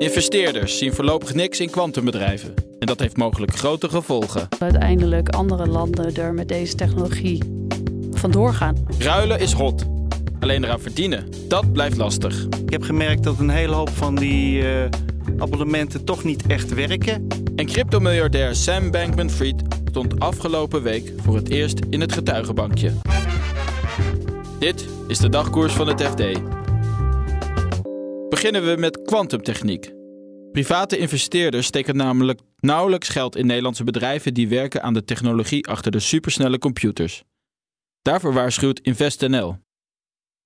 Investeerders zien voorlopig niks in kwantumbedrijven. En dat heeft mogelijk grote gevolgen. Uiteindelijk andere landen er met deze technologie vandoor gaan. Ruilen is hot. Alleen eraan verdienen, dat blijft lastig. Ik heb gemerkt dat een hele hoop van die uh, abonnementen toch niet echt werken. En cryptomiljardair Sam Bankman-Fried stond afgelopen week voor het eerst in het getuigenbankje. Dit is de dagkoers van het FD. Beginnen we met kwantumtechniek. Private investeerders steken namelijk nauwelijks geld in Nederlandse bedrijven die werken aan de technologie achter de supersnelle computers. Daarvoor waarschuwt InvestNL.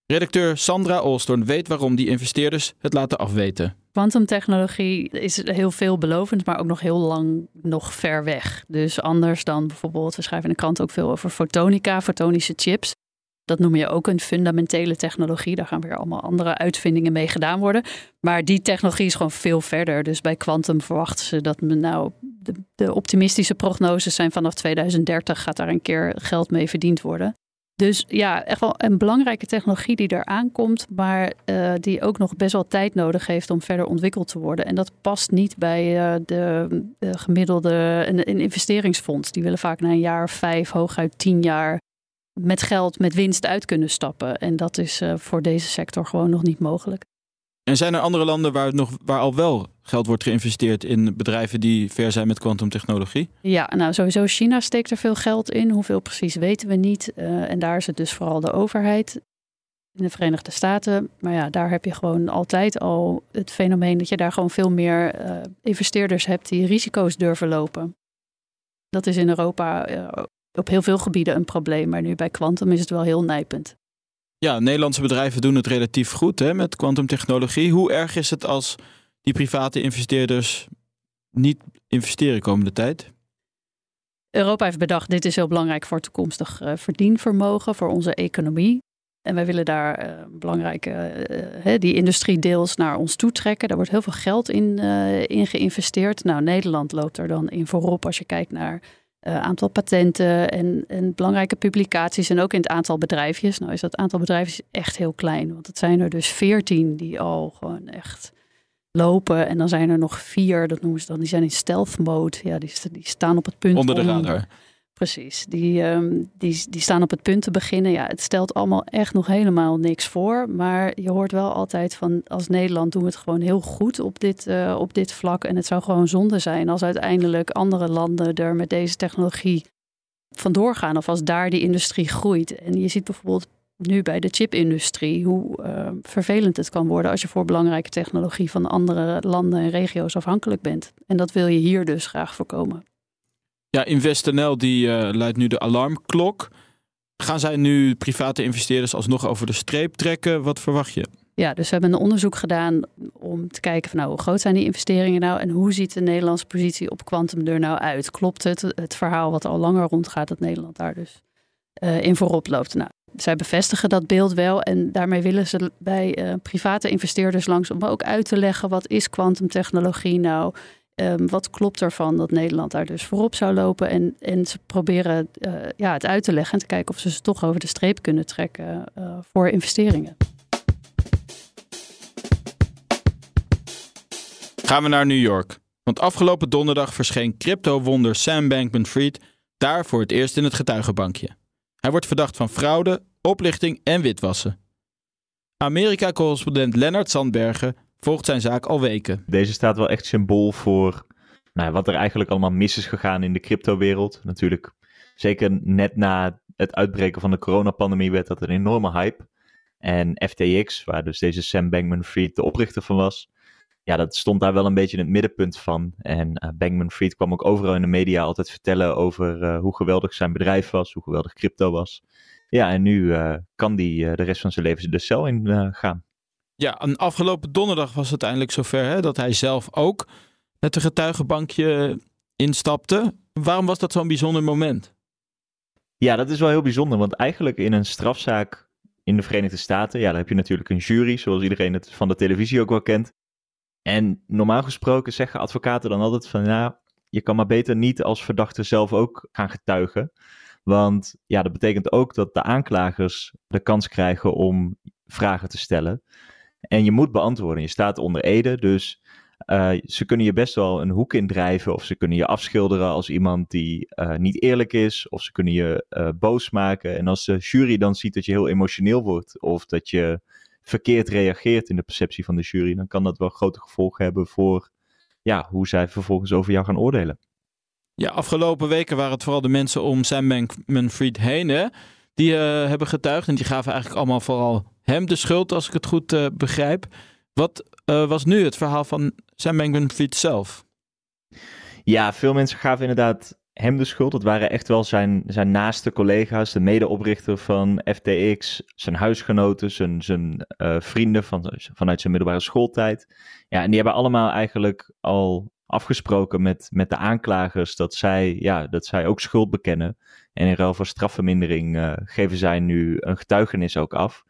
Redacteur Sandra Olstorn weet waarom die investeerders het laten afweten. Quantumtechnologie is heel veelbelovend, maar ook nog heel lang nog ver weg. Dus anders dan bijvoorbeeld, we schrijven in de krant ook veel over fotonica, fotonische chips. Dat noem je ook een fundamentele technologie. Daar gaan weer allemaal andere uitvindingen mee gedaan worden. Maar die technologie is gewoon veel verder. Dus bij kwantum verwachten ze dat nou, de, de optimistische prognoses zijn vanaf 2030 gaat daar een keer geld mee verdiend worden. Dus ja, echt wel een belangrijke technologie die er aankomt, maar uh, die ook nog best wel tijd nodig heeft om verder ontwikkeld te worden. En dat past niet bij uh, de, de, gemiddelde een, een, investeringsfonds. Die willen vaak na een jaar of vijf, hooguit tien jaar met geld, met winst uit kunnen stappen. En dat is uh, voor deze sector gewoon nog niet mogelijk. En zijn er andere landen waar, nog, waar al wel geld wordt geïnvesteerd in bedrijven die ver zijn met kwantumtechnologie? Ja, nou sowieso China steekt er veel geld in. Hoeveel precies weten we niet. Uh, en daar is het dus vooral de overheid in de Verenigde Staten. Maar ja, daar heb je gewoon altijd al het fenomeen dat je daar gewoon veel meer uh, investeerders hebt die risico's durven lopen. Dat is in Europa uh, op heel veel gebieden een probleem. Maar nu bij kwantum is het wel heel nijpend. Ja, Nederlandse bedrijven doen het relatief goed hè, met kwantumtechnologie. Hoe erg is het als die private investeerders niet investeren komende tijd? Europa heeft bedacht, dit is heel belangrijk voor toekomstig uh, verdienvermogen, voor onze economie. En wij willen daar uh, belangrijke, uh, die industrie deels naar ons toe trekken. Daar wordt heel veel geld in, in geïnvesteerd. Nou, Nederland loopt er dan in voorop als je kijkt naar uh, aantal patenten en, en, belangrijke publicaties. En ook in het aantal bedrijfjes. Nou is dat aantal bedrijfjes echt heel klein. Want het zijn er dus veertien die al gewoon echt lopen. En dan zijn er nog vier, dat noemen ze dan, die zijn in stealth mode. Ja, die, die staan op het punt Onder de radar. Precies, die, um, die, die staan op het punt te beginnen. Ja, het stelt allemaal echt nog helemaal niks voor. Maar je hoort wel altijd van als Nederland doen we het gewoon heel goed op dit, uh, op dit vlak. En het zou gewoon zonde zijn als uiteindelijk andere landen er met deze technologie vandoor gaan. Of als daar die industrie groeit. En je ziet bijvoorbeeld nu bij de chipindustrie hoe uh, vervelend het kan worden als je voor belangrijke technologie van andere landen en regio's afhankelijk bent. En dat wil je hier dus graag voorkomen. Ja, InvestNL die uh, luidt nu de alarmklok. Gaan zij nu private investeerders alsnog over de streep trekken? Wat verwacht je? Ja, dus we hebben een onderzoek gedaan om te kijken van nou, hoe groot zijn die investeringen nou en hoe ziet de Nederlandse positie op quantum er nou uit? Klopt het, het verhaal wat al langer rondgaat dat Nederland daar dus uh, in voorop loopt? Nou, zij bevestigen dat beeld wel en daarmee willen ze bij uh, private investeerders langs om ook uit te leggen wat is kwantumtechnologie nou? Um, wat klopt ervan dat Nederland daar dus voorop zou lopen? En, en ze proberen uh, ja, het uit te leggen en te kijken of ze ze toch over de streep kunnen trekken uh, voor investeringen. Gaan we naar New York. Want afgelopen donderdag verscheen crypto-wonder Sam Bankman-Fried daar voor het eerst in het getuigenbankje. Hij wordt verdacht van fraude, oplichting en witwassen. Amerika-correspondent Lennart Sandbergen volgt zijn zaak al weken. Deze staat wel echt symbool voor nou, wat er eigenlijk allemaal mis is gegaan in de cryptowereld. Natuurlijk, zeker net na het uitbreken van de coronapandemie werd dat een enorme hype. En FTX, waar dus deze Sam Bankman-Fried de oprichter van was, ja, dat stond daar wel een beetje in het middenpunt van. En uh, Bankman-Fried kwam ook overal in de media altijd vertellen over uh, hoe geweldig zijn bedrijf was, hoe geweldig crypto was. Ja, en nu uh, kan die de rest van zijn leven de cel in gaan. Ja, en afgelopen donderdag was het eindelijk zover hè, dat hij zelf ook met een getuigenbankje instapte. Waarom was dat zo'n bijzonder moment? Ja, dat is wel heel bijzonder, want eigenlijk in een strafzaak in de Verenigde Staten, ja, daar heb je natuurlijk een jury, zoals iedereen het van de televisie ook wel kent. En normaal gesproken zeggen advocaten dan altijd van, ja, je kan maar beter niet als verdachte zelf ook gaan getuigen. Want ja, dat betekent ook dat de aanklagers de kans krijgen om vragen te stellen. En je moet beantwoorden. Je staat onder ede, dus uh, ze kunnen je best wel een hoek indrijven. Of ze kunnen je afschilderen als iemand die uh, niet eerlijk is. Of ze kunnen je uh, boos maken. En als de jury dan ziet dat je heel emotioneel wordt. Of dat je verkeerd reageert in de perceptie van de jury. Dan kan dat wel grote gevolgen hebben voor ja, hoe zij vervolgens over jou gaan oordelen. Ja, afgelopen weken waren het vooral de mensen om Sam Manfred heen. Die hebben getuigd. En die gaven eigenlijk allemaal vooral hem de schuld, als ik het goed begrijp. Wat was nu het verhaal van Sam Bankman-Fried zelf? Ja, veel mensen gaven inderdaad hem de schuld. Het waren echt wel zijn, zijn naaste collega's, de medeoprichter van FTX, zijn huisgenoten, zijn, zijn uh, vrienden van, vanuit zijn middelbare schooltijd. Ja, en die hebben allemaal eigenlijk al afgesproken met, met de aanklagers dat zij, ja, dat zij ook schuld bekennen. En in ruil voor strafvermindering geven zij nu een getuigenis ook af.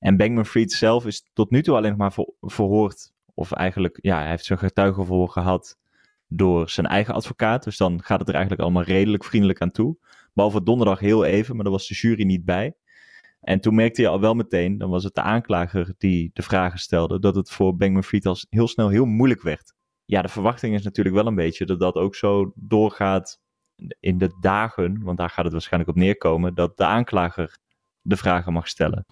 En Bankman-Fried zelf is tot nu toe alleen maar ver, verhoord of eigenlijk, ja, hij heeft zijn getuigenverhoor gehad door zijn eigen advocaat. Dus dan gaat het er eigenlijk allemaal redelijk vriendelijk aan toe. Behalve donderdag heel even, maar daar was de jury niet bij. En toen merkte je al wel meteen, dan was het de aanklager die de vragen stelde, dat het voor Bankman Fried al heel snel heel moeilijk werd. Ja, de verwachting is natuurlijk wel een beetje dat dat ook zo doorgaat in de dagen, want daar gaat het waarschijnlijk op neerkomen, dat de aanklager de vragen mag stellen.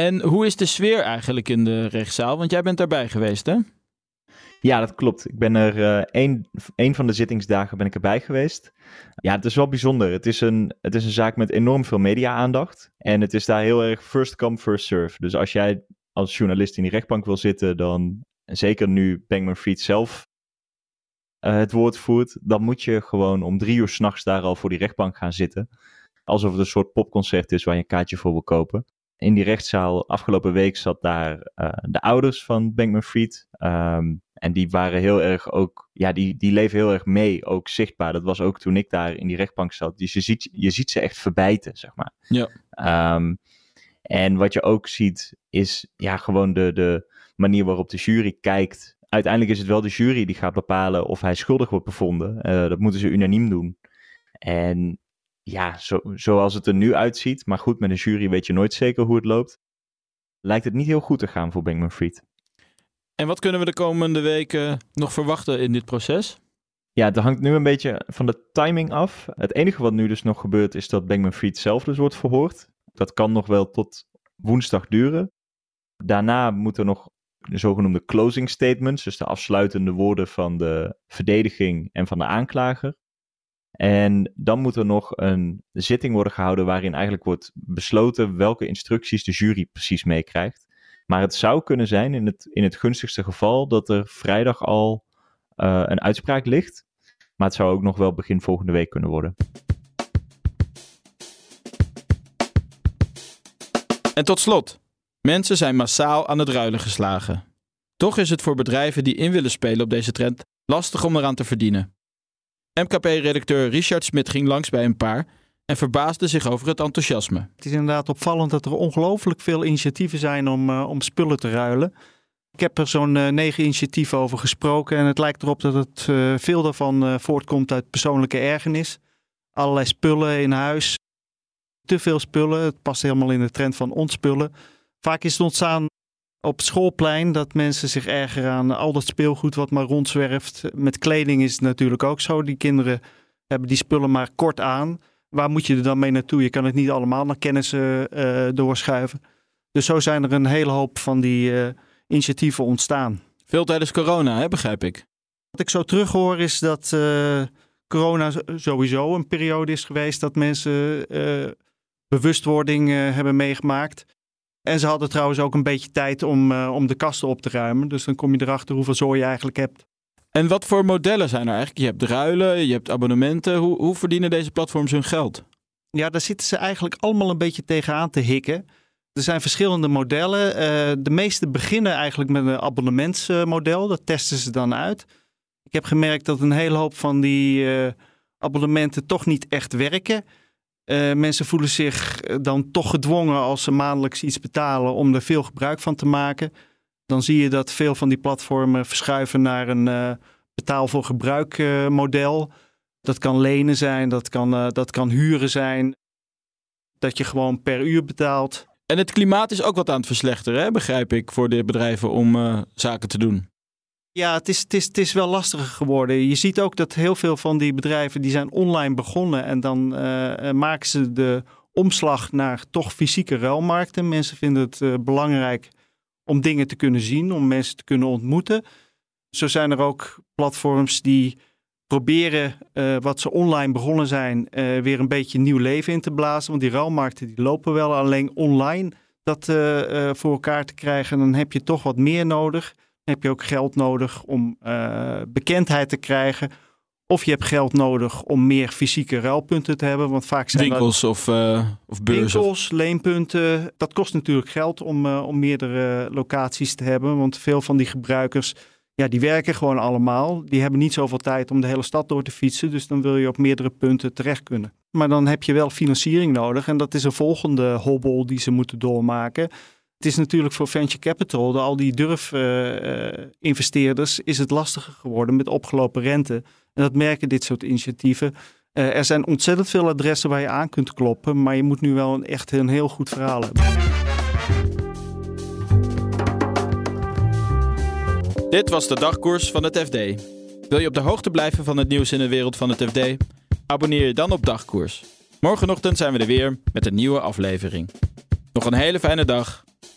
En hoe is de sfeer eigenlijk in de rechtszaal? Want jij bent daarbij geweest, hè? Ja, dat klopt. Ik ben er uh, één, van de zittingsdagen ben ik erbij geweest. Ja, het is wel bijzonder. Het is een, het is een zaak met enorm veel media-aandacht. En het is daar heel erg first come, first serve. Dus als jij als journalist in die rechtbank wil zitten, dan zeker nu Bankman Fried zelf uh, het woord voert, dan moet je gewoon om drie uur s'nachts daar al voor die rechtbank gaan zitten. Alsof het een soort popconcert is waar je een kaartje voor wil kopen in die rechtszaal afgelopen week zat daar uh, de ouders van Bankman Fried. Um, en die waren heel erg ook, ja, die, die leven heel erg mee, ook zichtbaar. Dat was ook toen ik daar in die rechtbank zat. Dus je ziet, je ziet ze echt verbijten, zeg maar. Ja. Um, en wat je ook ziet, is ja, gewoon de, de manier waarop de jury kijkt. Uiteindelijk is het wel de jury die gaat bepalen of hij schuldig wordt bevonden. Uh, dat moeten ze unaniem doen. En ja, zo, zoals het er nu uitziet, maar goed, met een jury weet je nooit zeker hoe het loopt, lijkt het niet heel goed te gaan voor Bankman Fried. En wat kunnen we de komende weken nog verwachten in dit proces? Ja, het hangt nu een beetje van de timing af. Het enige wat nu dus nog gebeurt is dat Bankman Fried zelf dus wordt verhoord. Dat kan nog wel tot woensdag duren. Daarna moeten er nog de zogenoemde closing statements, dus de afsluitende woorden van de verdediging en van de aanklager. En dan moet er nog een zitting worden gehouden waarin eigenlijk wordt besloten welke instructies de jury precies meekrijgt. Maar het zou kunnen zijn, in het, in het gunstigste geval, dat er vrijdag al uh, een uitspraak ligt. Maar het zou ook nog wel begin volgende week kunnen worden. En tot slot, mensen zijn massaal aan het ruilen geslagen. Toch is het voor bedrijven die in willen spelen op deze trend lastig om eraan te verdienen. MKP-redacteur Richard Smit ging langs bij een paar en verbaasde zich over het enthousiasme. Het is inderdaad opvallend dat er ongelooflijk veel initiatieven zijn om, uh, om spullen te ruilen. Ik heb er zo'n uh, negen initiatieven over gesproken en het lijkt erop dat het uh, veel daarvan voortkomt uit persoonlijke ergernis. Allerlei spullen in huis, te veel spullen. Het past helemaal in de trend van ontspullen. Vaak is het ontstaan op schoolplein dat mensen zich ergeren aan al dat speelgoed wat maar rondzwerft. Met kleding is het natuurlijk ook zo. Die kinderen hebben die spullen maar kort aan. Waar moet je er dan mee naartoe? Je kan het niet allemaal naar kennissen uh, doorschuiven. Dus zo zijn er een hele hoop van die uh, initiatieven ontstaan. Veel tijdens corona, hè, begrijp ik. Wat ik zo terughoor is dat uh, corona sowieso een periode is geweest dat mensen bewustwording hebben meegemaakt. En ze hadden trouwens ook een beetje tijd om, uh, om de kasten op te ruimen. Dus dan kom je erachter hoeveel zooi je eigenlijk hebt. En wat voor modellen zijn er eigenlijk? Je hebt ruilen, je hebt abonnementen. Hoe, hoe verdienen deze platforms hun geld? Ja, daar zitten ze eigenlijk allemaal een beetje tegenaan te hikken. Er zijn verschillende modellen. Uh, de meeste beginnen eigenlijk met een abonnementsmodel. Dat testen ze dan uit. Ik heb gemerkt dat een hele hoop van die uh, abonnementen toch niet echt werken. Uh, mensen voelen zich dan toch gedwongen als ze maandelijks iets betalen om er veel gebruik van te maken. Dan zie je dat veel van die platformen verschuiven naar een betaal voor gebruik model. Dat kan lenen zijn, dat kan, dat kan huren zijn. Dat je gewoon per uur betaalt. En het klimaat is ook wat aan het verslechteren, hè? begrijp ik, voor de bedrijven om uh, zaken te doen. Ja, het is, het, is, het is wel lastiger geworden. Je ziet ook dat heel veel van die bedrijven die zijn online begonnen en dan uh, maken ze de omslag naar toch fysieke ruilmarkten. Mensen vinden het uh, belangrijk om dingen te kunnen zien, om mensen te kunnen ontmoeten. Zo zijn er ook platforms die proberen wat ze online begonnen zijn weer een beetje nieuw leven in te blazen. Want die ruilmarkten die lopen wel alleen online dat voor elkaar te krijgen. Dan heb je toch wat meer nodig. Heb je ook geld nodig om bekendheid te krijgen. Of je hebt geld nodig om meer fysieke ruilpunten te hebben. Want vaak zijn winkels dat, of, of beurzen. Winkels, leenpunten. Dat kost natuurlijk geld om, om meerdere locaties te hebben. Want veel van die gebruikers ja, die werken gewoon allemaal. Die hebben niet zoveel tijd om de hele stad door te fietsen. Dus dan wil je op meerdere punten terecht kunnen. Maar dan heb je wel financiering nodig. En dat is een volgende hobbel die ze moeten doormaken. Het is natuurlijk voor venture capital, de, al die durf-investeerders, uh, is het lastiger geworden met opgelopen rente. En dat merken dit soort initiatieven. Uh, er zijn ontzettend veel adressen waar je aan kunt kloppen, maar je moet nu wel een, echt een heel goed verhaal hebben. Dit was de dagkoers van het FD. Wil je op de hoogte blijven van het nieuws in de wereld van het FD? Abonneer je dan op Dagkoers. Morgenochtend zijn we er weer met een nieuwe aflevering. Nog een hele fijne dag